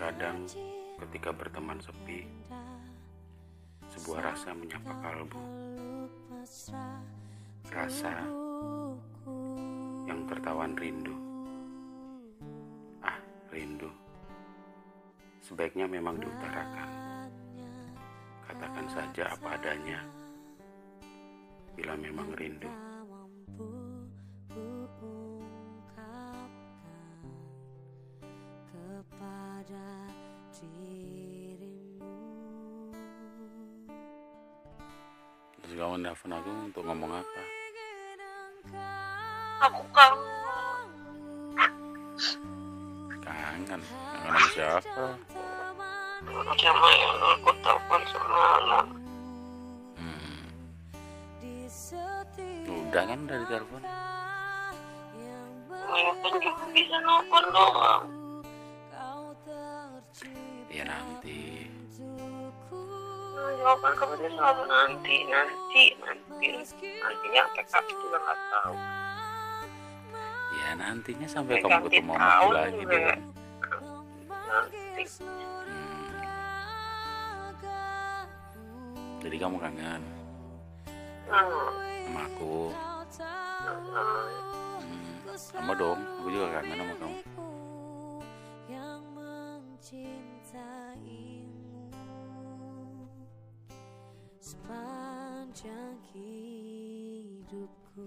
Terkadang ketika berteman sepi, sebuah rasa menyapa kalbu. Rasa yang tertawan rindu. Ah, rindu. Sebaiknya memang diutarakan. Katakan saja apa adanya. Bila memang rindu. Terus kamu nelfon aku untuk ngomong apa? Aku kangen. Kangen. Kangen sama siapa? Sama yang aku telepon semalam. Hmm. Udah kan dari telepon? Cuma bisa nelfon doang. Ya nanti. Nah, jawaban kamu dia selalu nanti, nanti, nanti. Nantinya sampai kapan juga nggak tahu. Ya nantinya sampai kamu ketemu aku lagi dong. Nanti. Hmm. Jadi kamu kangen Hmm. sama aku. Hmm. Hmm. Sama dong, aku juga kangen sama kamu. Sepanjang hidupku.